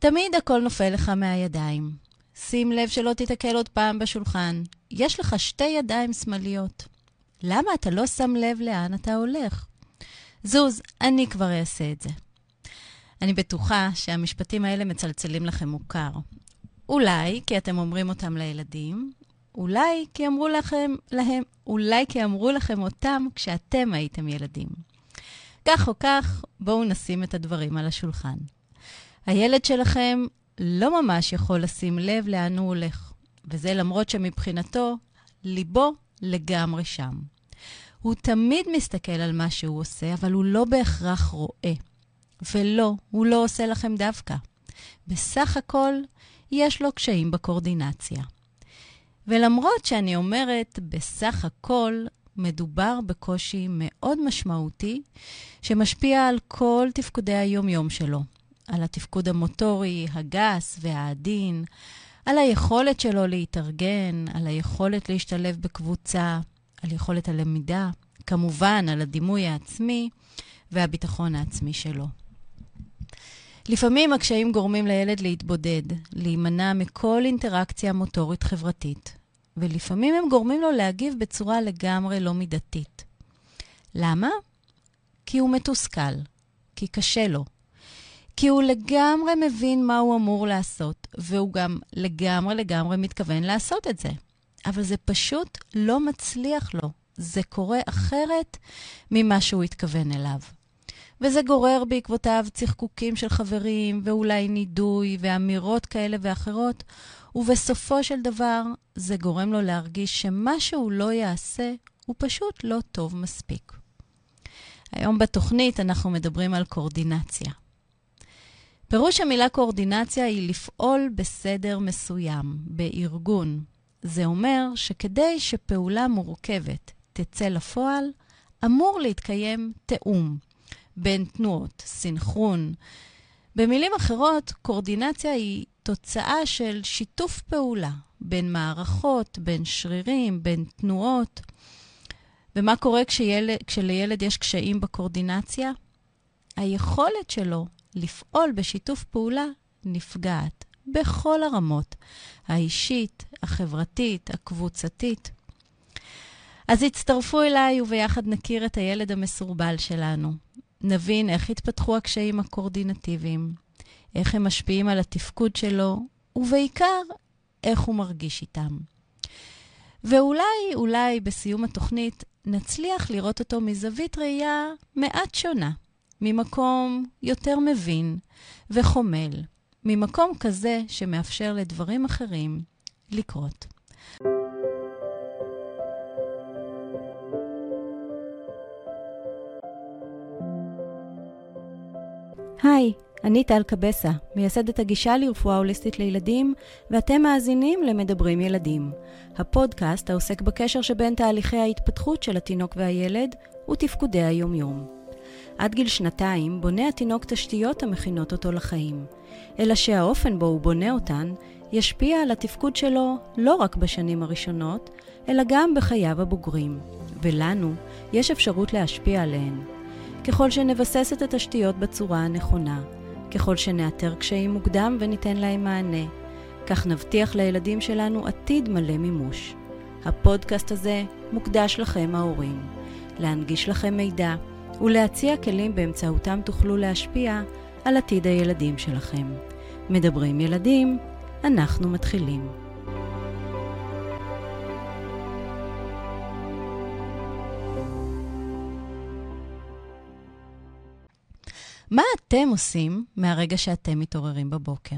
תמיד הכל נופל לך מהידיים. שים לב שלא תיתקל עוד פעם בשולחן. יש לך שתי ידיים שמאליות. למה אתה לא שם לב לאן אתה הולך? זוז, אני כבר אעשה את זה. אני בטוחה שהמשפטים האלה מצלצלים לכם מוכר. אולי כי אתם אומרים אותם לילדים, אולי כי אמרו לכם, להם, אולי כי אמרו לכם אותם כשאתם הייתם ילדים. כך או כך, בואו נשים את הדברים על השולחן. הילד שלכם לא ממש יכול לשים לב לאן הוא הולך, וזה למרות שמבחינתו, ליבו לגמרי שם. הוא תמיד מסתכל על מה שהוא עושה, אבל הוא לא בהכרח רואה. ולא, הוא לא עושה לכם דווקא. בסך הכל, יש לו קשיים בקורדינציה. ולמרות שאני אומרת בסך הכל, מדובר בקושי מאוד משמעותי שמשפיע על כל תפקודי היומיום שלו, על התפקוד המוטורי, הגס והעדין, על היכולת שלו להתארגן, על היכולת להשתלב בקבוצה, על יכולת הלמידה, כמובן על הדימוי העצמי והביטחון העצמי שלו. לפעמים הקשיים גורמים לילד להתבודד, להימנע מכל אינטראקציה מוטורית חברתית, ולפעמים הם גורמים לו להגיב בצורה לגמרי לא מידתית. למה? כי הוא מתוסכל, כי קשה לו, כי הוא לגמרי מבין מה הוא אמור לעשות, והוא גם לגמרי לגמרי מתכוון לעשות את זה. אבל זה פשוט לא מצליח לו. זה קורה אחרת ממה שהוא התכוון אליו. וזה גורר בעקבותיו צחקוקים של חברים, ואולי נידוי, ואמירות כאלה ואחרות, ובסופו של דבר זה גורם לו להרגיש שמה שהוא לא יעשה הוא פשוט לא טוב מספיק. היום בתוכנית אנחנו מדברים על קורדינציה. פירוש המילה קורדינציה היא לפעול בסדר מסוים, בארגון. זה אומר שכדי שפעולה מורכבת תצא לפועל, אמור להתקיים תיאום בין תנועות, סינכרון. במילים אחרות, קורדינציה היא תוצאה של שיתוף פעולה בין מערכות, בין שרירים, בין תנועות. ומה קורה כשילד, כשלילד יש קשיים בקורדינציה? היכולת שלו לפעול בשיתוף פעולה נפגעת בכל הרמות, האישית, החברתית, הקבוצתית. אז הצטרפו אליי וביחד נכיר את הילד המסורבל שלנו. נבין איך התפתחו הקשיים הקורדינטיביים, איך הם משפיעים על התפקוד שלו, ובעיקר, איך הוא מרגיש איתם. ואולי, אולי בסיום התוכנית נצליח לראות אותו מזווית ראייה מעט שונה, ממקום יותר מבין וחומל, ממקום כזה שמאפשר לדברים אחרים לקרות. היי, אני טל קבסה, מייסדת הגישה לרפואה הוליסטית לילדים, ואתם מאזינים למדברים ילדים, הפודקאסט העוסק בקשר שבין תהליכי ההתפתחות של התינוק והילד ותפקודי היומיום. עד גיל שנתיים בונה התינוק תשתיות המכינות אותו לחיים, אלא שהאופן בו הוא בונה אותן ישפיע על התפקוד שלו לא רק בשנים הראשונות, אלא גם בחייו הבוגרים, ולנו יש אפשרות להשפיע עליהן. ככל שנבסס את התשתיות בצורה הנכונה, ככל שנאתר קשיים מוקדם וניתן להם מענה, כך נבטיח לילדים שלנו עתיד מלא מימוש. הפודקאסט הזה מוקדש לכם ההורים, להנגיש לכם מידע ולהציע כלים באמצעותם תוכלו להשפיע על עתיד הילדים שלכם. מדברים ילדים, אנחנו מתחילים. מה אתם עושים מהרגע שאתם מתעוררים בבוקר?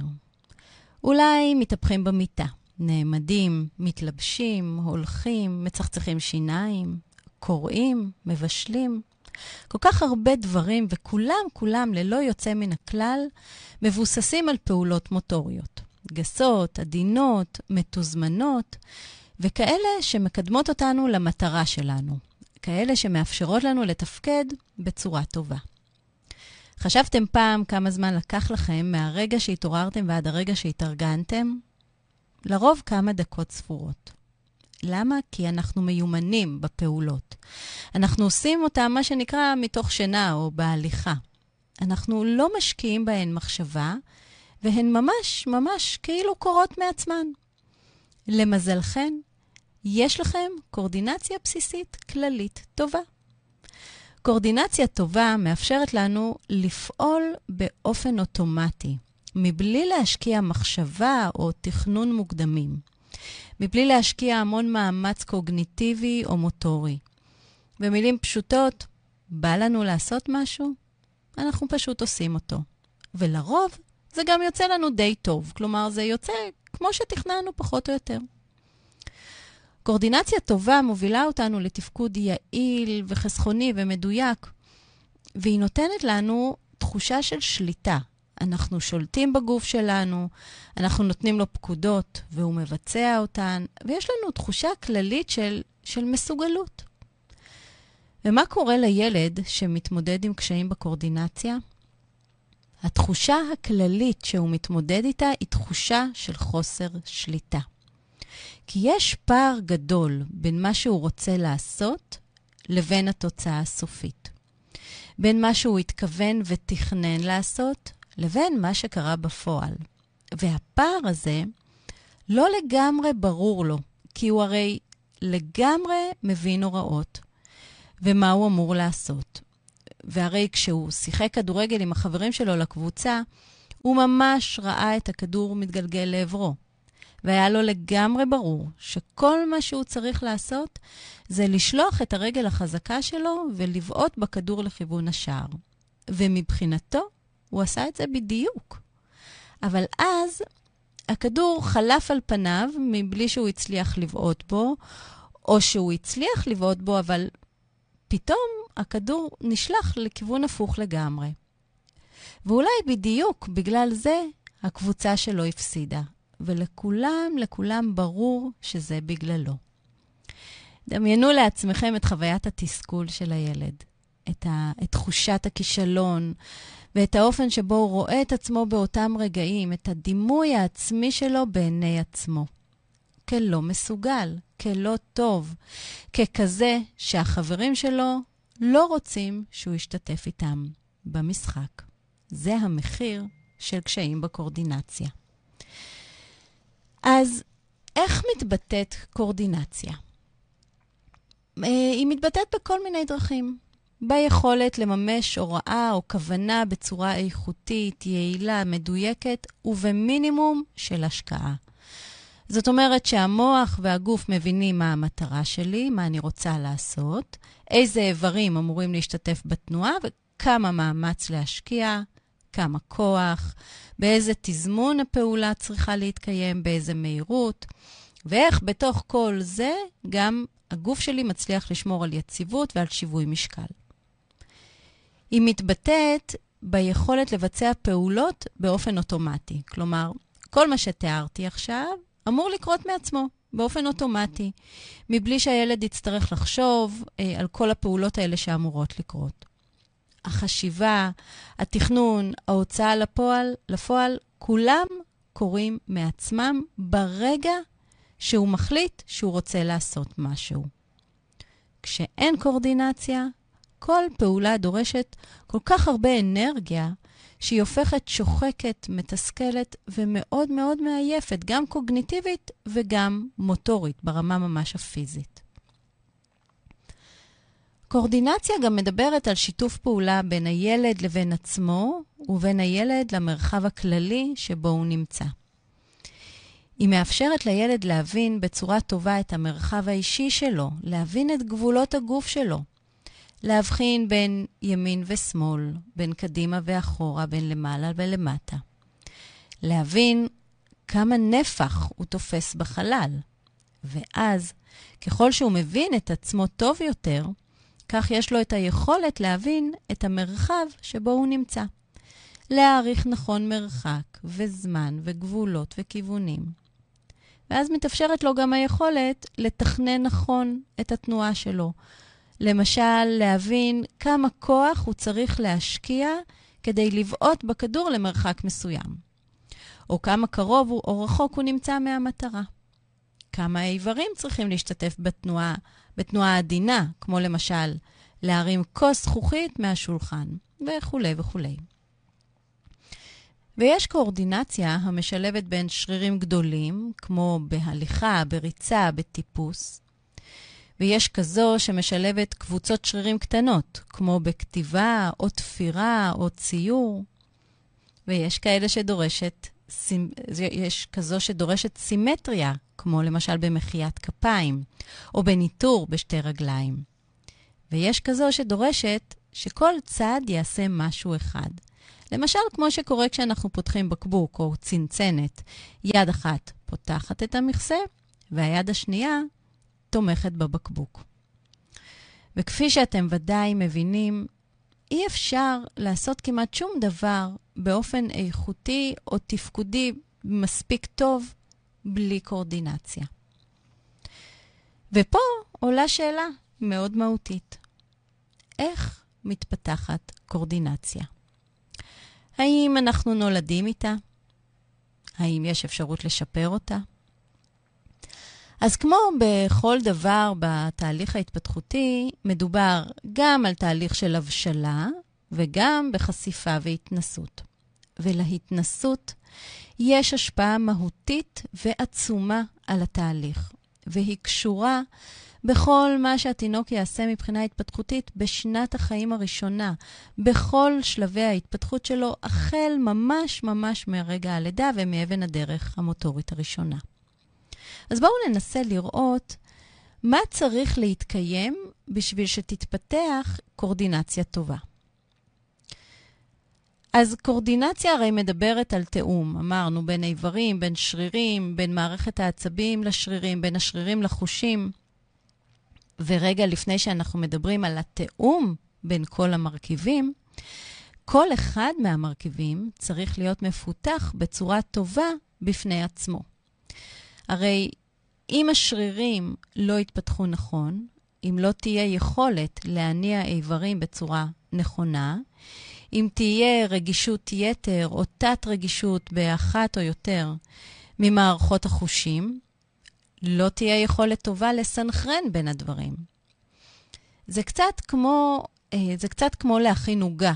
אולי מתהפכים במיטה, נעמדים, מתלבשים, הולכים, מצחצחים שיניים, קוראים, מבשלים. כל כך הרבה דברים, וכולם, כולם, ללא יוצא מן הכלל, מבוססים על פעולות מוטוריות. גסות, עדינות, מתוזמנות, וכאלה שמקדמות אותנו למטרה שלנו. כאלה שמאפשרות לנו לתפקד בצורה טובה. חשבתם פעם כמה זמן לקח לכם מהרגע שהתעוררתם ועד הרגע שהתארגנתם? לרוב כמה דקות ספורות. למה? כי אנחנו מיומנים בפעולות. אנחנו עושים אותם, מה שנקרא, מתוך שינה או בהליכה. אנחנו לא משקיעים בהן מחשבה, והן ממש ממש כאילו קורות מעצמן. למזלכן, יש לכם קורדינציה בסיסית כללית טובה. קורדינציה טובה מאפשרת לנו לפעול באופן אוטומטי, מבלי להשקיע מחשבה או תכנון מוקדמים, מבלי להשקיע המון מאמץ קוגניטיבי או מוטורי. במילים פשוטות, בא לנו לעשות משהו? אנחנו פשוט עושים אותו. ולרוב זה גם יוצא לנו די טוב, כלומר זה יוצא כמו שתכננו פחות או יותר. קורדינציה טובה מובילה אותנו לתפקוד יעיל וחסכוני ומדויק, והיא נותנת לנו תחושה של שליטה. אנחנו שולטים בגוף שלנו, אנחנו נותנים לו פקודות והוא מבצע אותן, ויש לנו תחושה כללית של, של מסוגלות. ומה קורה לילד שמתמודד עם קשיים בקורדינציה? התחושה הכללית שהוא מתמודד איתה היא תחושה של חוסר שליטה. כי יש פער גדול בין מה שהוא רוצה לעשות לבין התוצאה הסופית. בין מה שהוא התכוון ותכנן לעשות לבין מה שקרה בפועל. והפער הזה לא לגמרי ברור לו, כי הוא הרי לגמרי מבין הוראות ומה הוא אמור לעשות. והרי כשהוא שיחק כדורגל עם החברים שלו לקבוצה, הוא ממש ראה את הכדור מתגלגל לעברו. והיה לו לגמרי ברור שכל מה שהוא צריך לעשות זה לשלוח את הרגל החזקה שלו ולבעוט בכדור לכיוון השער. ומבחינתו, הוא עשה את זה בדיוק. אבל אז הכדור חלף על פניו מבלי שהוא הצליח לבעוט בו, או שהוא הצליח לבעוט בו, אבל פתאום הכדור נשלח לכיוון הפוך לגמרי. ואולי בדיוק בגלל זה הקבוצה שלו הפסידה, ולכולם, לכולם ברור שזה בגללו. דמיינו לעצמכם את חוויית התסכול של הילד, את, ה, את תחושת הכישלון ואת האופן שבו הוא רואה את עצמו באותם רגעים, את הדימוי העצמי שלו בעיני עצמו. כלא מסוגל, כלא טוב, ככזה שהחברים שלו לא רוצים שהוא ישתתף איתם במשחק. זה המחיר של קשיים בקורדינציה. אז איך מתבטאת קורדינציה? אה, היא מתבטאת בכל מיני דרכים. ביכולת לממש הוראה או כוונה בצורה איכותית, יעילה, מדויקת ובמינימום של השקעה. זאת אומרת שהמוח והגוף מבינים מה המטרה שלי, מה אני רוצה לעשות, איזה איברים אמורים להשתתף בתנועה וכמה מאמץ להשקיע, כמה כוח, באיזה תזמון הפעולה צריכה להתקיים, באיזה מהירות, ואיך בתוך כל זה גם הגוף שלי מצליח לשמור על יציבות ועל שיווי משקל. היא מתבטאת ביכולת לבצע פעולות באופן אוטומטי. כלומר, כל מה שתיארתי עכשיו אמור לקרות מעצמו, באופן אוטומטי, מבלי שהילד יצטרך לחשוב אה, על כל הפעולות האלה שאמורות לקרות. החשיבה, התכנון, ההוצאה לפועל, לפועל, כולם קורים מעצמם ברגע שהוא מחליט שהוא רוצה לעשות משהו. כשאין קורדינציה, כל פעולה דורשת כל כך הרבה אנרגיה, שהיא הופכת שוחקת, מתסכלת ומאוד מאוד מעייפת, גם קוגניטיבית וגם מוטורית, ברמה ממש הפיזית. קורדינציה גם מדברת על שיתוף פעולה בין הילד לבין עצמו ובין הילד למרחב הכללי שבו הוא נמצא. היא מאפשרת לילד להבין בצורה טובה את המרחב האישי שלו, להבין את גבולות הגוף שלו, להבחין בין ימין ושמאל, בין קדימה ואחורה, בין למעלה ולמטה. להבין כמה נפח הוא תופס בחלל. ואז, ככל שהוא מבין את עצמו טוב יותר, כך יש לו את היכולת להבין את המרחב שבו הוא נמצא. להעריך נכון מרחק וזמן וגבולות וכיוונים. ואז מתאפשרת לו גם היכולת לתכנן נכון את התנועה שלו, למשל, להבין כמה כוח הוא צריך להשקיע כדי לבעוט בכדור למרחק מסוים, או כמה קרוב או רחוק הוא נמצא מהמטרה. כמה איברים צריכים להשתתף בתנועה, בתנועה עדינה, כמו למשל להרים כוס זכוכית מהשולחן, וכולי וכולי. ויש קואורדינציה המשלבת בין שרירים גדולים, כמו בהליכה, בריצה, בטיפוס, ויש כזו שמשלבת קבוצות שרירים קטנות, כמו בכתיבה, או תפירה, או ציור. ויש כאלה שדורשת, יש כזו שדורשת סימטריה, כמו למשל במחיית כפיים, או בניטור בשתי רגליים. ויש כזו שדורשת שכל צד יעשה משהו אחד. למשל, כמו שקורה כשאנחנו פותחים בקבוק או צנצנת, יד אחת פותחת את המכסה, והיד השנייה תומכת בבקבוק. וכפי שאתם ודאי מבינים, אי אפשר לעשות כמעט שום דבר באופן איכותי או תפקודי מספיק טוב בלי קורדינציה. ופה עולה שאלה מאוד מהותית. איך מתפתחת קורדינציה? האם אנחנו נולדים איתה? האם יש אפשרות לשפר אותה? אז כמו בכל דבר בתהליך ההתפתחותי, מדובר גם על תהליך של הבשלה וגם בחשיפה והתנסות. ולהתנסות יש השפעה מהותית ועצומה על התהליך, והיא קשורה בכל מה שהתינוק יעשה מבחינה התפתחותית בשנת החיים הראשונה, בכל שלבי ההתפתחות שלו, החל ממש ממש מרגע הלידה ומאבן הדרך המוטורית הראשונה. אז בואו ננסה לראות מה צריך להתקיים בשביל שתתפתח קורדינציה טובה. אז קורדינציה הרי מדברת על תיאום, אמרנו, בין איברים, בין שרירים, בין מערכת העצבים לשרירים, בין השרירים לחושים. ורגע לפני שאנחנו מדברים על התיאום בין כל המרכיבים, כל אחד מהמרכיבים צריך להיות מפותח בצורה טובה בפני עצמו. הרי אם השרירים לא יתפתחו נכון, אם לא תהיה יכולת להניע איברים בצורה נכונה, אם תהיה רגישות יתר או תת-רגישות באחת או יותר ממערכות החושים, לא תהיה יכולת טובה לסנכרן בין הדברים. זה קצת כמו, אה, זה קצת כמו להכין עוגה.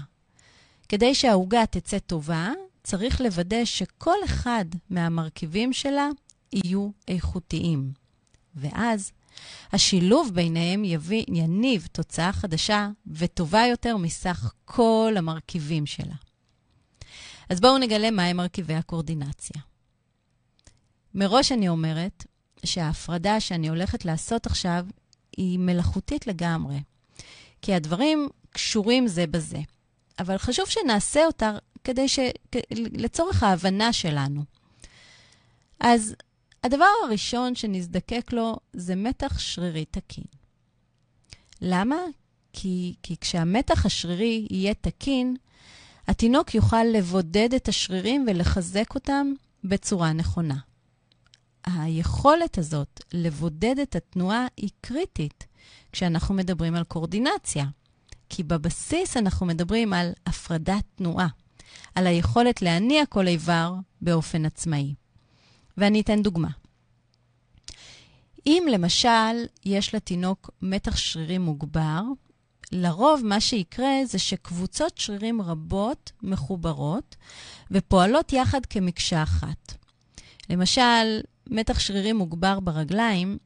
כדי שהעוגה תצא טובה, צריך לוודא שכל אחד מהמרכיבים שלה יהיו איכותיים. ואז השילוב ביניהם יביא, יניב תוצאה חדשה וטובה יותר מסך כל המרכיבים שלה. אז בואו נגלה מהם מרכיבי הקורדינציה. מראש אני אומרת שההפרדה שאני הולכת לעשות עכשיו היא מלאכותית לגמרי, כי הדברים קשורים זה בזה. אבל חשוב שנעשה אותה כדי ש... לצורך ההבנה שלנו. אז הדבר הראשון שנזדקק לו זה מתח שרירי תקין. למה? כי, כי כשהמתח השרירי יהיה תקין, התינוק יוכל לבודד את השרירים ולחזק אותם בצורה נכונה. היכולת הזאת לבודד את התנועה היא קריטית כשאנחנו מדברים על קורדינציה, כי בבסיס אנחנו מדברים על הפרדת תנועה, על היכולת להניע כל איבר באופן עצמאי. ואני אתן דוגמה. אם למשל יש לתינוק מתח שרירים מוגבר, לרוב מה שיקרה זה שקבוצות שרירים רבות מחוברות ופועלות יחד כמקשה אחת. למשל, מתח שרירים מוגבר ברגליים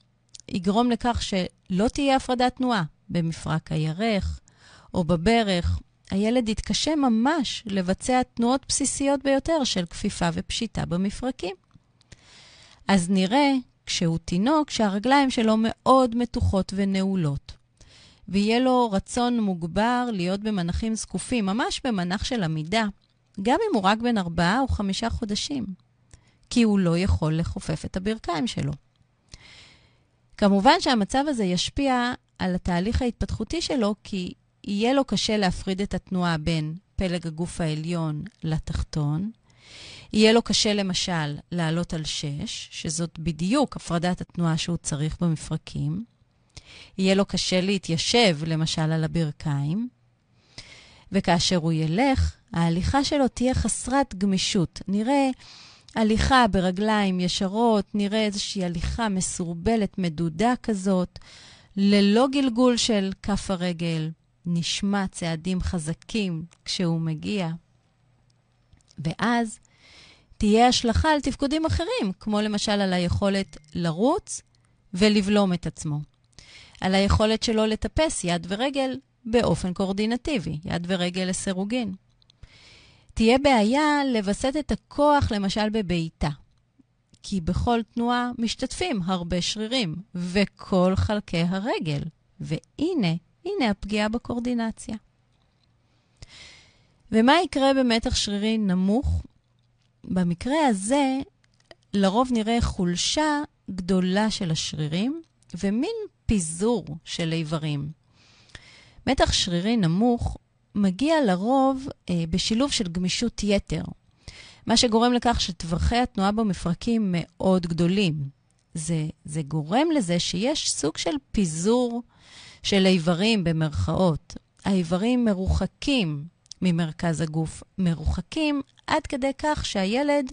יגרום לכך שלא תהיה הפרדת תנועה במפרק הירך או בברך. הילד יתקשה ממש לבצע תנועות בסיסיות ביותר של כפיפה ופשיטה במפרקים. אז נראה, כשהוא תינוק, שהרגליים שלו מאוד מתוחות ונעולות. ויהיה לו רצון מוגבר להיות במנחים זקופים, ממש במנח של עמידה, גם אם הוא רק בן ארבעה או חמישה חודשים. כי הוא לא יכול לכופף את הברכיים שלו. כמובן שהמצב הזה ישפיע על התהליך ההתפתחותי שלו, כי יהיה לו קשה להפריד את התנועה בין פלג הגוף העליון לתחתון. יהיה לו קשה למשל לעלות על שש, שזאת בדיוק הפרדת התנועה שהוא צריך במפרקים. יהיה לו קשה להתיישב למשל על הברכיים. וכאשר הוא ילך, ההליכה שלו תהיה חסרת גמישות. נראה הליכה ברגליים ישרות, נראה איזושהי הליכה מסורבלת, מדודה כזאת, ללא גלגול של כף הרגל, נשמע צעדים חזקים כשהוא מגיע. ואז תהיה השלכה על תפקודים אחרים, כמו למשל על היכולת לרוץ ולבלום את עצמו. על היכולת שלו לטפס יד ורגל באופן קורדינטיבי, יד ורגל לסירוגין. תהיה בעיה לווסת את הכוח, למשל בבעיטה. כי בכל תנועה משתתפים הרבה שרירים, וכל חלקי הרגל. והנה, הנה הפגיעה בקורדינציה. ומה יקרה במתח שרירי נמוך? במקרה הזה, לרוב נראה חולשה גדולה של השרירים ומין פיזור של איברים. מתח שרירי נמוך מגיע לרוב אה, בשילוב של גמישות יתר, מה שגורם לכך שטווחי התנועה במפרקים מאוד גדולים. זה, זה גורם לזה שיש סוג של פיזור של איברים במרכאות. האיברים מרוחקים ממרכז הגוף, מרוחקים עד כדי כך שהילד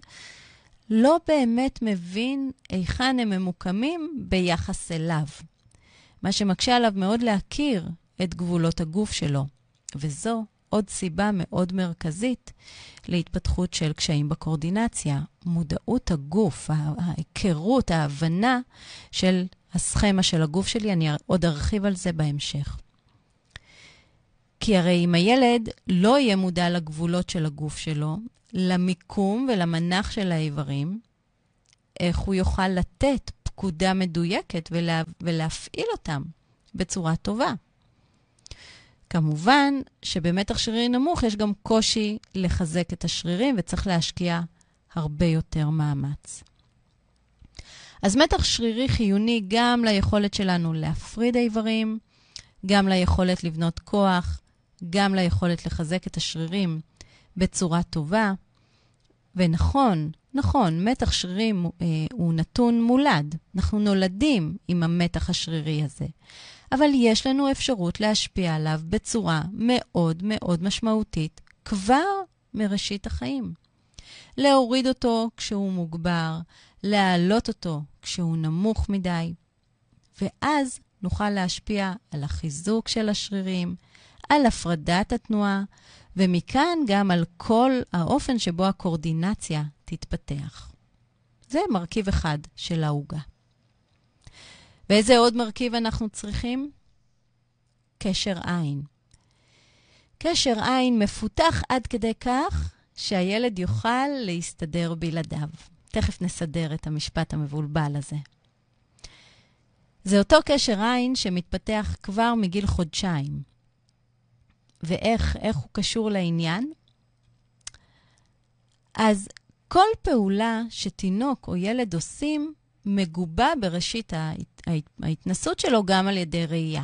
לא באמת מבין היכן הם ממוקמים ביחס אליו, מה שמקשה עליו מאוד להכיר את גבולות הגוף שלו, וזו עוד סיבה מאוד מרכזית להתפתחות של קשיים בקורדינציה, מודעות הגוף, ההיכרות, ההבנה של הסכמה של הגוף שלי, אני עוד ארחיב על זה בהמשך. כי הרי אם הילד לא יהיה מודע לגבולות של הגוף שלו, למיקום ולמנח של האיברים, איך הוא יוכל לתת פקודה מדויקת ולה, ולהפעיל אותם בצורה טובה. כמובן שבמתח שרירי נמוך יש גם קושי לחזק את השרירים וצריך להשקיע הרבה יותר מאמץ. אז מתח שרירי חיוני גם ליכולת שלנו להפריד איברים, גם ליכולת לבנות כוח, גם ליכולת לחזק את השרירים בצורה טובה. ונכון, נכון, מתח שרירים אה, הוא נתון מולד. אנחנו נולדים עם המתח השרירי הזה. אבל יש לנו אפשרות להשפיע עליו בצורה מאוד מאוד משמעותית כבר מראשית החיים. להוריד אותו כשהוא מוגבר, להעלות אותו כשהוא נמוך מדי, ואז נוכל להשפיע על החיזוק של השרירים, על הפרדת התנועה, ומכאן גם על כל האופן שבו הקורדינציה תתפתח. זה מרכיב אחד של העוגה. ואיזה עוד מרכיב אנחנו צריכים? קשר עין. קשר עין מפותח עד כדי כך שהילד יוכל להסתדר בלעדיו. תכף נסדר את המשפט המבולבל הזה. זה אותו קשר עין שמתפתח כבר מגיל חודשיים. ואיך הוא קשור לעניין? אז כל פעולה שתינוק או ילד עושים מגובה בראשית ההת... ההתנסות שלו גם על ידי ראייה.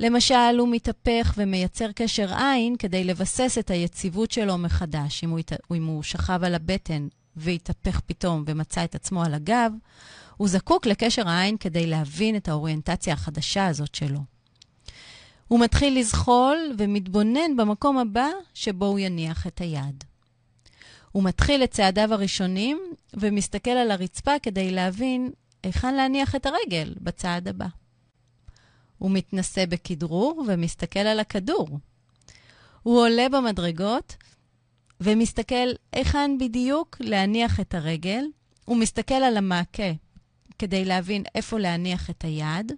למשל, הוא מתהפך ומייצר קשר עין כדי לבסס את היציבות שלו מחדש. אם הוא, ית... אם הוא שכב על הבטן והתהפך פתאום ומצא את עצמו על הגב, הוא זקוק לקשר העין כדי להבין את האוריינטציה החדשה הזאת שלו. הוא מתחיל לזחול ומתבונן במקום הבא שבו הוא יניח את היד. הוא מתחיל את צעדיו הראשונים ומסתכל על הרצפה כדי להבין היכן להניח את הרגל בצעד הבא. הוא מתנסה בכדרור ומסתכל על הכדור. הוא עולה במדרגות ומסתכל היכן בדיוק להניח את הרגל. הוא מסתכל על המעקה כדי להבין איפה להניח את היד.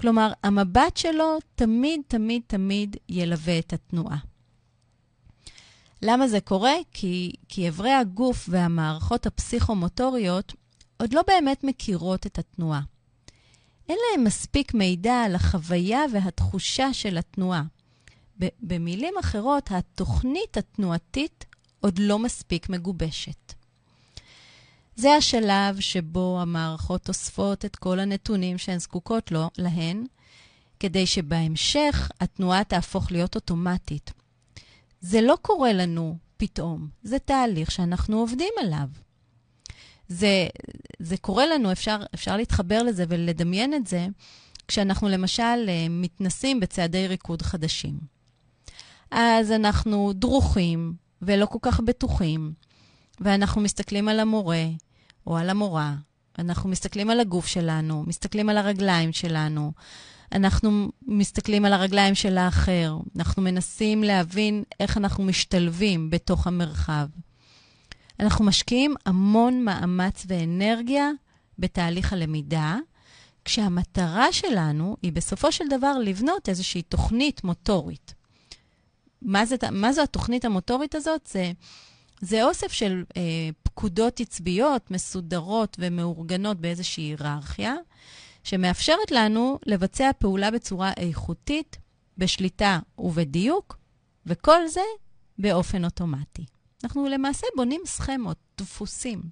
כלומר, המבט שלו תמיד, תמיד, תמיד ילווה את התנועה. למה זה קורה? כי, כי אברי הגוף והמערכות הפסיכומוטוריות עוד לא באמת מכירות את התנועה. אין להם מספיק מידע על החוויה והתחושה של התנועה. במילים אחרות, התוכנית התנועתית עוד לא מספיק מגובשת. זה השלב שבו המערכות אוספות את כל הנתונים שהן זקוקות לו, להן, כדי שבהמשך התנועה תהפוך להיות אוטומטית. זה לא קורה לנו פתאום, זה תהליך שאנחנו עובדים עליו. זה, זה קורה לנו, אפשר, אפשר להתחבר לזה ולדמיין את זה, כשאנחנו למשל אה, מתנסים בצעדי ריקוד חדשים. אז אנחנו דרוכים ולא כל כך בטוחים, ואנחנו מסתכלים על המורה או על המורה, אנחנו מסתכלים על הגוף שלנו, מסתכלים על הרגליים שלנו, אנחנו מסתכלים על הרגליים של האחר, אנחנו מנסים להבין איך אנחנו משתלבים בתוך המרחב. אנחנו משקיעים המון מאמץ ואנרגיה בתהליך הלמידה, כשהמטרה שלנו היא בסופו של דבר לבנות איזושהי תוכנית מוטורית. מה, זה, מה זו התוכנית המוטורית הזאת? זה, זה אוסף של אה, פקודות עצביות מסודרות ומאורגנות באיזושהי היררכיה, שמאפשרת לנו לבצע פעולה בצורה איכותית, בשליטה ובדיוק, וכל זה באופן אוטומטי. אנחנו למעשה בונים סכמות, דפוסים.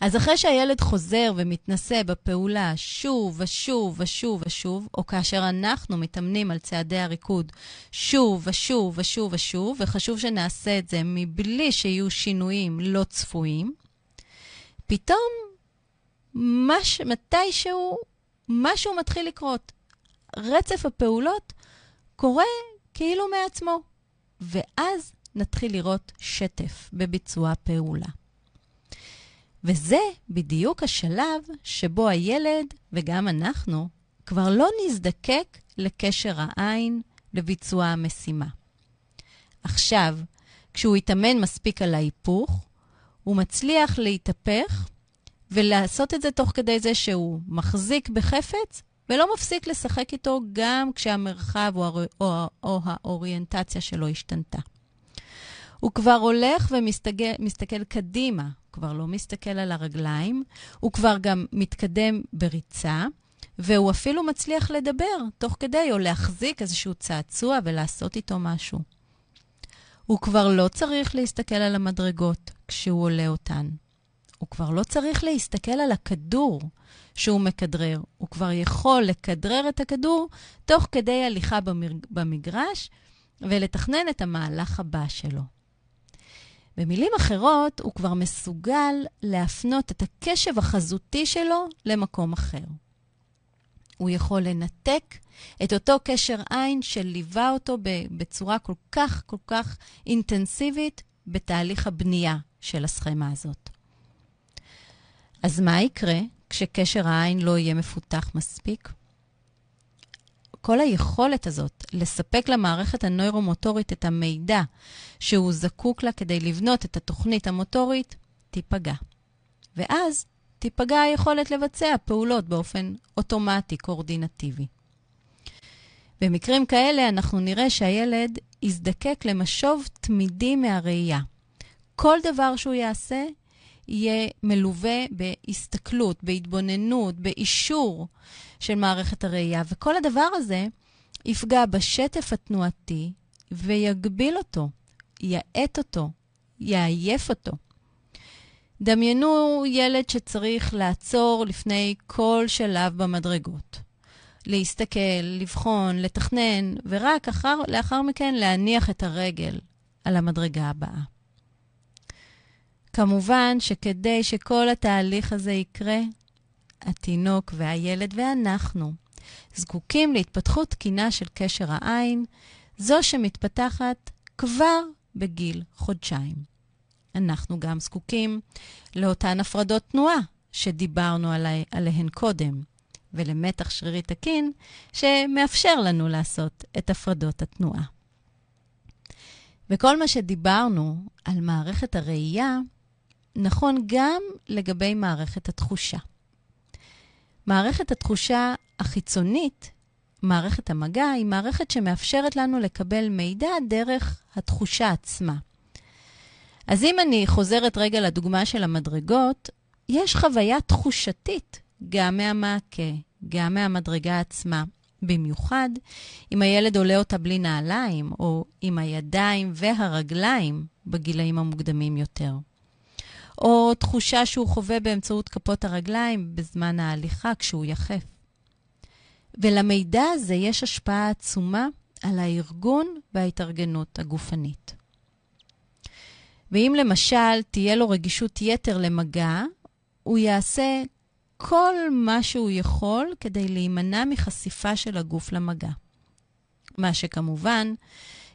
אז אחרי שהילד חוזר ומתנסה בפעולה שוב ושוב ושוב ושוב, או כאשר אנחנו מתאמנים על צעדי הריקוד שוב ושוב ושוב ושוב, וחשוב שנעשה את זה מבלי שיהיו שינויים לא צפויים, פתאום מש, מתישהו משהו מתחיל לקרות. רצף הפעולות קורה כאילו מעצמו, ואז נתחיל לראות שטף בביצוע הפעולה. וזה בדיוק השלב שבו הילד, וגם אנחנו, כבר לא נזדקק לקשר העין לביצוע המשימה. עכשיו, כשהוא יתאמן מספיק על ההיפוך, הוא מצליח להתהפך ולעשות את זה תוך כדי זה שהוא מחזיק בחפץ ולא מפסיק לשחק איתו גם כשהמרחב או, או, או האוריינטציה שלו השתנתה. הוא כבר הולך ומסתכל קדימה, כבר לא מסתכל על הרגליים, הוא כבר גם מתקדם בריצה, והוא אפילו מצליח לדבר תוך כדי, או להחזיק איזשהו צעצוע ולעשות איתו משהו. הוא כבר לא צריך להסתכל על המדרגות כשהוא עולה אותן. הוא כבר לא צריך להסתכל על הכדור שהוא מכדרר. הוא כבר יכול לכדרר את הכדור תוך כדי הליכה במגרש ולתכנן את המהלך הבא שלו. במילים אחרות, הוא כבר מסוגל להפנות את הקשב החזותי שלו למקום אחר. הוא יכול לנתק את אותו קשר עין שליווה אותו בצורה כל כך כל כך אינטנסיבית בתהליך הבנייה של הסכמה הזאת. אז מה יקרה כשקשר העין לא יהיה מפותח מספיק? כל היכולת הזאת לספק למערכת הנוירומוטורית את המידע שהוא זקוק לה כדי לבנות את התוכנית המוטורית, תיפגע. ואז תיפגע היכולת לבצע פעולות באופן אוטומטי, קואורדינטיבי. במקרים כאלה אנחנו נראה שהילד יזדקק למשוב תמידי מהראייה. כל דבר שהוא יעשה יהיה מלווה בהסתכלות, בהתבוננות, באישור של מערכת הראייה, וכל הדבר הזה יפגע בשטף התנועתי ויגביל אותו, יאט אותו, יעייף אותו. דמיינו ילד שצריך לעצור לפני כל שלב במדרגות. להסתכל, לבחון, לתכנן, ורק אחר, לאחר מכן להניח את הרגל על המדרגה הבאה. כמובן שכדי שכל התהליך הזה יקרה, התינוק והילד ואנחנו זקוקים להתפתחות תקינה של קשר העין, זו שמתפתחת כבר בגיל חודשיים. אנחנו גם זקוקים לאותן הפרדות תנועה שדיברנו עלי, עליהן קודם, ולמתח שרירי תקין שמאפשר לנו לעשות את הפרדות התנועה. וכל מה שדיברנו על מערכת הראייה נכון גם לגבי מערכת התחושה. מערכת התחושה החיצונית, מערכת המגע, היא מערכת שמאפשרת לנו לקבל מידע דרך התחושה עצמה. אז אם אני חוזרת רגע לדוגמה של המדרגות, יש חוויה תחושתית גם מהמעקה, גם מהמדרגה עצמה. במיוחד אם הילד עולה אותה בלי נעליים, או עם הידיים והרגליים בגילאים המוקדמים יותר. או תחושה שהוא חווה באמצעות כפות הרגליים בזמן ההליכה כשהוא יחף. ולמידע הזה יש השפעה עצומה על הארגון וההתארגנות הגופנית. ואם למשל תהיה לו רגישות יתר למגע, הוא יעשה כל מה שהוא יכול כדי להימנע מחשיפה של הגוף למגע. מה שכמובן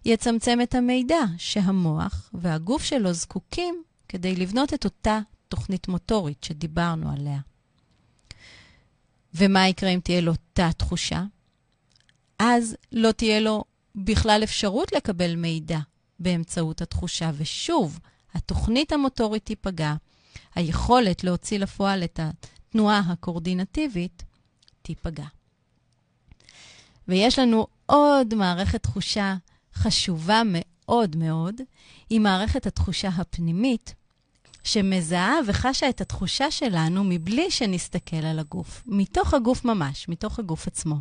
יצמצם את המידע שהמוח והגוף שלו זקוקים כדי לבנות את אותה תוכנית מוטורית שדיברנו עליה. ומה יקרה אם תהיה לו תת-תחושה? אז לא תהיה לו בכלל אפשרות לקבל מידע באמצעות התחושה, ושוב, התוכנית המוטורית תיפגע, היכולת להוציא לפועל את התנועה הקורדינטיבית תיפגע. ויש לנו עוד מערכת תחושה חשובה מאוד מאוד, היא מערכת התחושה הפנימית, שמזהה וחשה את התחושה שלנו מבלי שנסתכל על הגוף, מתוך הגוף ממש, מתוך הגוף עצמו.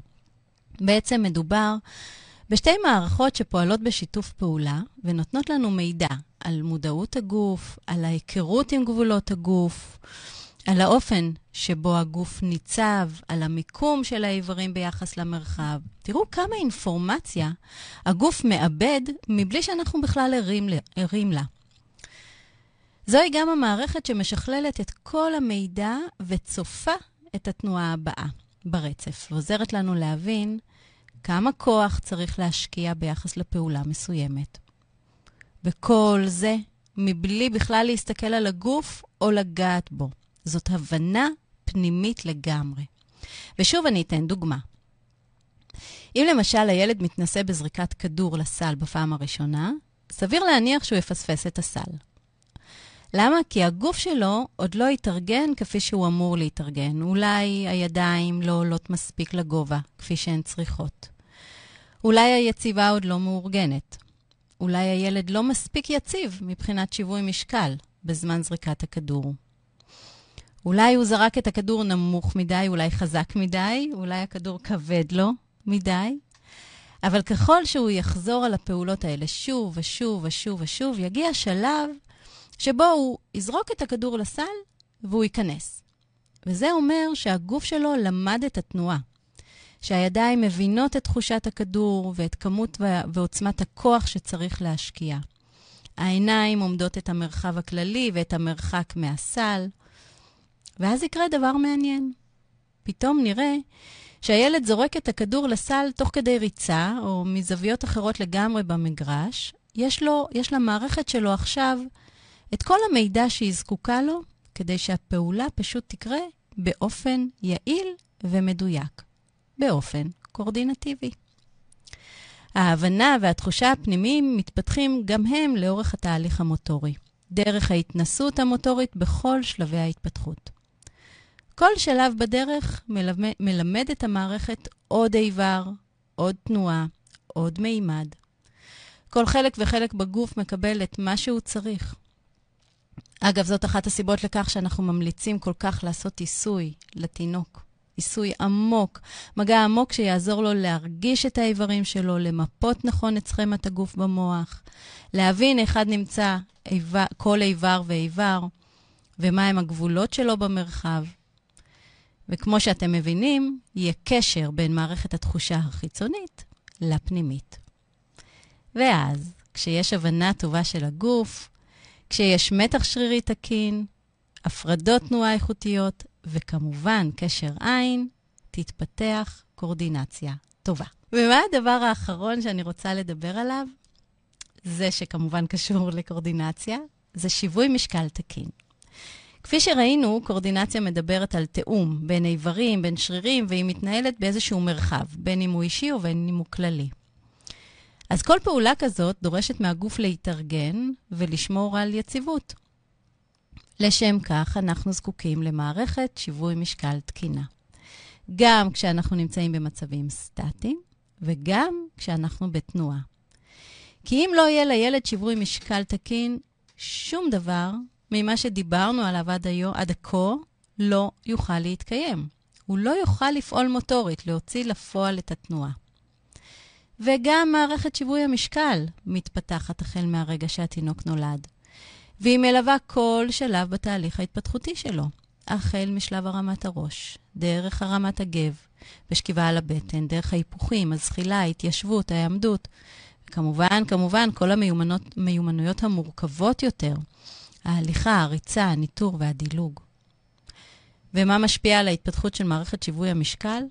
בעצם מדובר בשתי מערכות שפועלות בשיתוף פעולה ונותנות לנו מידע על מודעות הגוף, על ההיכרות עם גבולות הגוף, על האופן שבו הגוף ניצב, על המיקום של האיברים ביחס למרחב. תראו כמה אינפורמציה הגוף מאבד מבלי שאנחנו בכלל ערים, ערים לה. זוהי גם המערכת שמשכללת את כל המידע וצופה את התנועה הבאה ברצף, ועוזרת לנו להבין כמה כוח צריך להשקיע ביחס לפעולה מסוימת. וכל זה מבלי בכלל להסתכל על הגוף או לגעת בו. זאת הבנה פנימית לגמרי. ושוב אני אתן דוגמה. אם למשל הילד מתנסה בזריקת כדור לסל בפעם הראשונה, סביר להניח שהוא יפספס את הסל. למה? כי הגוף שלו עוד לא התארגן כפי שהוא אמור להתארגן. אולי הידיים לא עולות מספיק לגובה, כפי שהן צריכות. אולי היציבה עוד לא מאורגנת. אולי הילד לא מספיק יציב מבחינת שיווי משקל בזמן זריקת הכדור. אולי הוא זרק את הכדור נמוך מדי, אולי חזק מדי, אולי הכדור כבד לו מדי. אבל ככל שהוא יחזור על הפעולות האלה שוב ושוב ושוב ושוב, יגיע שלב שבו הוא יזרוק את הכדור לסל והוא ייכנס. וזה אומר שהגוף שלו למד את התנועה. שהידיים מבינות את תחושת הכדור ואת כמות ועוצמת הכוח שצריך להשקיע. העיניים עומדות את המרחב הכללי ואת המרחק מהסל, ואז יקרה דבר מעניין. פתאום נראה שהילד זורק את הכדור לסל תוך כדי ריצה, או מזוויות אחרות לגמרי במגרש. יש, לו, יש למערכת שלו עכשיו את כל המידע שהיא זקוקה לו, כדי שהפעולה פשוט תקרה באופן יעיל ומדויק. באופן קורדינטיבי. ההבנה והתחושה הפנימיים מתפתחים גם הם לאורך התהליך המוטורי, דרך ההתנסות המוטורית בכל שלבי ההתפתחות. כל שלב בדרך מלמד, מלמד את המערכת עוד איבר, עוד תנועה, עוד מימד. כל חלק וחלק בגוף מקבל את מה שהוא צריך. אגב, זאת אחת הסיבות לכך שאנחנו ממליצים כל כך לעשות עיסוי לתינוק. עיסוי עמוק, מגע עמוק שיעזור לו להרגיש את האיברים שלו, למפות נכון את סכמת הגוף במוח, להבין היכן נמצא איבר, כל איבר ואיבר, ומהם הגבולות שלו במרחב. וכמו שאתם מבינים, יהיה קשר בין מערכת התחושה החיצונית לפנימית. ואז, כשיש הבנה טובה של הגוף, כשיש מתח שרירי תקין, הפרדות תנועה איכותיות, וכמובן, קשר עין, תתפתח קורדינציה טובה. ומה הדבר האחרון שאני רוצה לדבר עליו? זה שכמובן קשור לקורדינציה, זה שיווי משקל תקין. כפי שראינו, קורדינציה מדברת על תיאום בין איברים, בין שרירים, והיא מתנהלת באיזשהו מרחב, בין אם הוא אישי ובין אם הוא כללי. אז כל פעולה כזאת דורשת מהגוף להתארגן ולשמור על יציבות. לשם כך, אנחנו זקוקים למערכת שיווי משקל תקינה. גם כשאנחנו נמצאים במצבים סטטיים וגם כשאנחנו בתנועה. כי אם לא יהיה לילד שיווי משקל תקין, שום דבר ממה שדיברנו עליו עד, היום, עד כה לא יוכל להתקיים. הוא לא יוכל לפעול מוטורית, להוציא לפועל את התנועה. וגם מערכת שיווי המשקל מתפתחת החל מהרגע שהתינוק נולד. והיא מלווה כל שלב בתהליך ההתפתחותי שלו, החל משלב הרמת הראש, דרך הרמת הגב, בשכיבה על הבטן, דרך ההיפוכים, הזחילה, ההתיישבות, ההעמדות, וכמובן, כמובן, כל המיומנויות המורכבות יותר, ההליכה, הריצה, הניטור והדילוג. ומה משפיע על ההתפתחות של מערכת שיווי המשקל?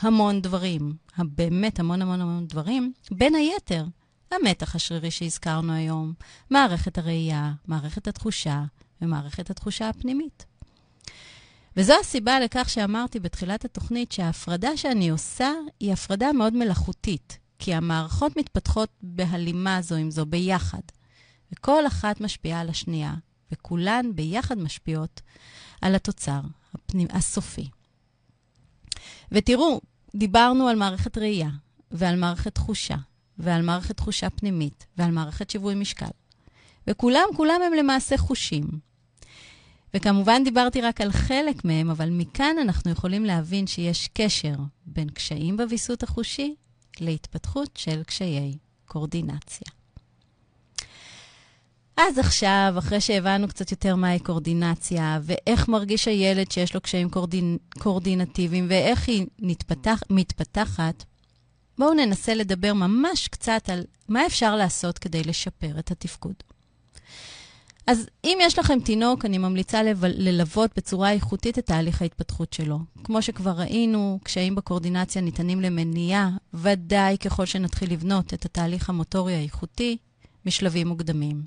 המון דברים, באמת המון המון המון דברים, בין היתר, המתח השרירי שהזכרנו היום, מערכת הראייה, מערכת התחושה ומערכת התחושה הפנימית. וזו הסיבה לכך שאמרתי בתחילת התוכנית שההפרדה שאני עושה היא הפרדה מאוד מלאכותית, כי המערכות מתפתחות בהלימה זו עם זו ביחד. וכל אחת משפיעה על השנייה, וכולן ביחד משפיעות על התוצר הפנימ... הסופי. ותראו, דיברנו על מערכת ראייה, ועל מערכת תחושה, ועל מערכת תחושה פנימית, ועל מערכת שיווי משקל. וכולם, כולם הם למעשה חושים. וכמובן דיברתי רק על חלק מהם, אבל מכאן אנחנו יכולים להבין שיש קשר בין קשיים בוויסות החושי להתפתחות של קשיי קורדינציה. אז עכשיו, אחרי שהבנו קצת יותר מהי קורדינציה, ואיך מרגיש הילד שיש לו קשיים קורדינ... קורדינטיביים, ואיך היא נתפתח... מתפתחת, בואו ננסה לדבר ממש קצת על מה אפשר לעשות כדי לשפר את התפקוד. אז אם יש לכם תינוק, אני ממליצה לב... ללוות בצורה איכותית את תהליך ההתפתחות שלו. כמו שכבר ראינו, קשיים בקורדינציה ניתנים למניעה, ודאי ככל שנתחיל לבנות את התהליך המוטורי האיכותי משלבים מוקדמים.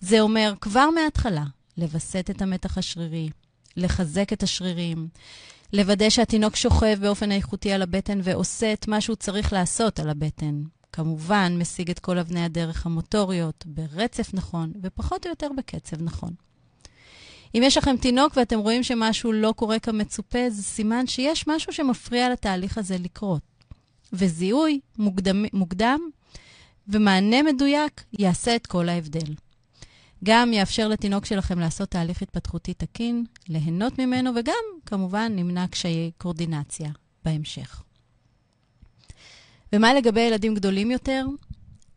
זה אומר כבר מההתחלה לווסת את המתח השרירי, לחזק את השרירים, לוודא שהתינוק שוכב באופן איכותי על הבטן ועושה את מה שהוא צריך לעשות על הבטן. כמובן, משיג את כל אבני הדרך המוטוריות ברצף נכון, ופחות או יותר בקצב נכון. אם יש לכם תינוק ואתם רואים שמשהו לא קורה כמצופה, זה סימן שיש משהו שמפריע לתהליך הזה לקרות. וזיהוי מוקדם, מוקדם ומענה מדויק יעשה את כל ההבדל. גם יאפשר לתינוק שלכם לעשות תהליך התפתחותי תקין, ליהנות ממנו, וגם, כמובן, נמנע קשיי קורדינציה בהמשך. ומה לגבי ילדים גדולים יותר?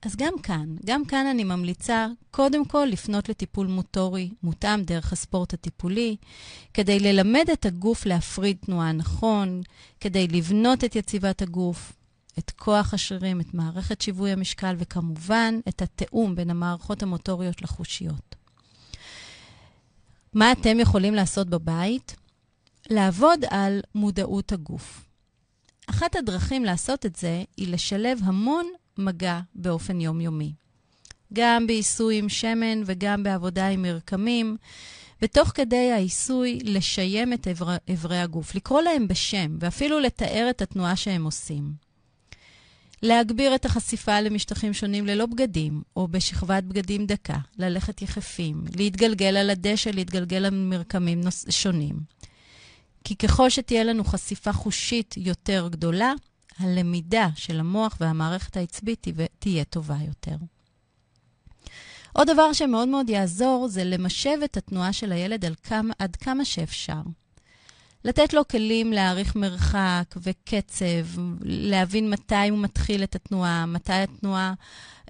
אז גם כאן, גם כאן אני ממליצה קודם כל לפנות לטיפול מוטורי מותאם דרך הספורט הטיפולי, כדי ללמד את הגוף להפריד תנועה נכון, כדי לבנות את יציבת הגוף, את כוח השרירים, את מערכת שיווי המשקל, וכמובן את התיאום בין המערכות המוטוריות לחושיות. מה אתם יכולים לעשות בבית? לעבוד על מודעות הגוף. אחת הדרכים לעשות את זה היא לשלב המון מגע באופן יומיומי. גם בעיסוי עם שמן וגם בעבודה עם מרקמים, ותוך כדי העיסוי לשיים את איברי הגוף, לקרוא להם בשם, ואפילו לתאר את התנועה שהם עושים. להגביר את החשיפה למשטחים שונים ללא בגדים, או בשכבת בגדים דקה, ללכת יחפים, להתגלגל על הדשא, להתגלגל על מרקמים נוס... שונים. כי ככל שתהיה לנו חשיפה חושית יותר גדולה, הלמידה של המוח והמערכת העצבית תהיה טובה יותר. עוד דבר שמאוד מאוד יעזור זה למשב את התנועה של הילד כמה, עד כמה שאפשר. לתת לו כלים להעריך מרחק וקצב, להבין מתי הוא מתחיל את התנועה, מתי התנועה,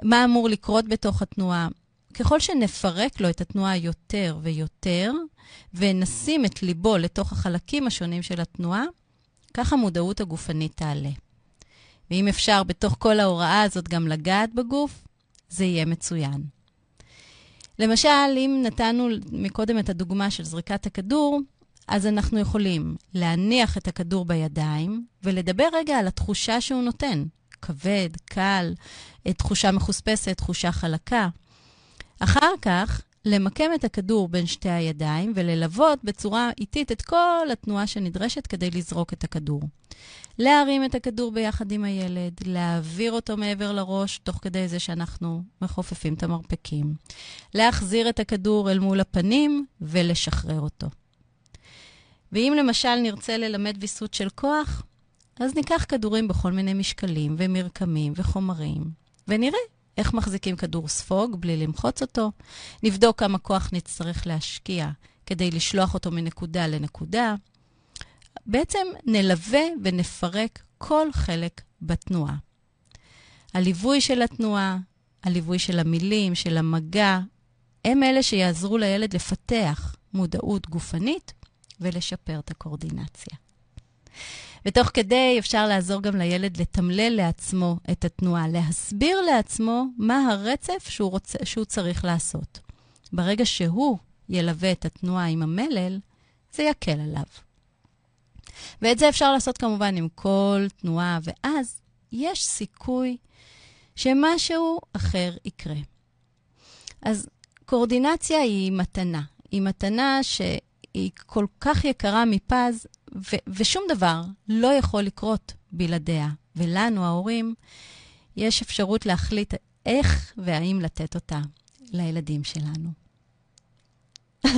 מה אמור לקרות בתוך התנועה. ככל שנפרק לו את התנועה יותר ויותר, ונשים את ליבו לתוך החלקים השונים של התנועה, כך המודעות הגופנית תעלה. ואם אפשר בתוך כל ההוראה הזאת גם לגעת בגוף, זה יהיה מצוין. למשל, אם נתנו מקודם את הדוגמה של זריקת הכדור, אז אנחנו יכולים להניח את הכדור בידיים ולדבר רגע על התחושה שהוא נותן. כבד, קל, תחושה מחוספסת, תחושה חלקה. אחר כך, למקם את הכדור בין שתי הידיים וללוות בצורה איטית את כל התנועה שנדרשת כדי לזרוק את הכדור. להרים את הכדור ביחד עם הילד, להעביר אותו מעבר לראש, תוך כדי זה שאנחנו מכופפים את המרפקים. להחזיר את הכדור אל מול הפנים ולשחרר אותו. ואם למשל נרצה ללמד ויסות של כוח, אז ניקח כדורים בכל מיני משקלים ומרקמים וחומרים, ונראה איך מחזיקים כדור ספוג בלי למחוץ אותו, נבדוק כמה כוח נצטרך להשקיע כדי לשלוח אותו מנקודה לנקודה. בעצם נלווה ונפרק כל חלק בתנועה. הליווי של התנועה, הליווי של המילים, של המגע, הם אלה שיעזרו לילד לפתח מודעות גופנית ולשפר את הקורדינציה. ותוך כדי אפשר לעזור גם לילד לתמלל לעצמו את התנועה, להסביר לעצמו מה הרצף שהוא, רוצה, שהוא צריך לעשות. ברגע שהוא ילווה את התנועה עם המלל, זה יקל עליו. ואת זה אפשר לעשות כמובן עם כל תנועה, ואז יש סיכוי שמשהו אחר יקרה. אז קורדינציה היא מתנה. היא מתנה ש... היא כל כך יקרה מפז, ו- ושום דבר לא יכול לקרות בלעדיה. ולנו, ההורים, יש אפשרות להחליט איך והאם לתת אותה. לילדים שלנו.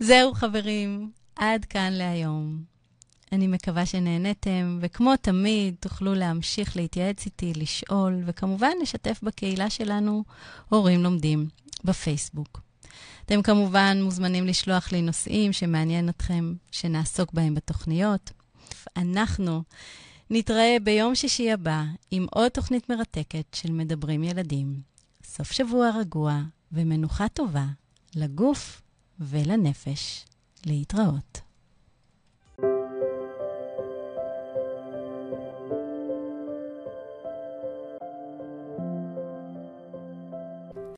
זהו, חברים, עד כאן להיום. אני מקווה שנהניתם, וכמו תמיד, תוכלו להמשיך להתייעץ איתי, לשאול, וכמובן לשתף בקהילה שלנו הורים לומדים בפייסבוק. אתם כמובן מוזמנים לשלוח לי נושאים שמעניין אתכם שנעסוק בהם בתוכניות. אנחנו נתראה ביום שישי הבא עם עוד תוכנית מרתקת של מדברים ילדים. סוף שבוע רגוע ומנוחה טובה לגוף ולנפש. להתראות.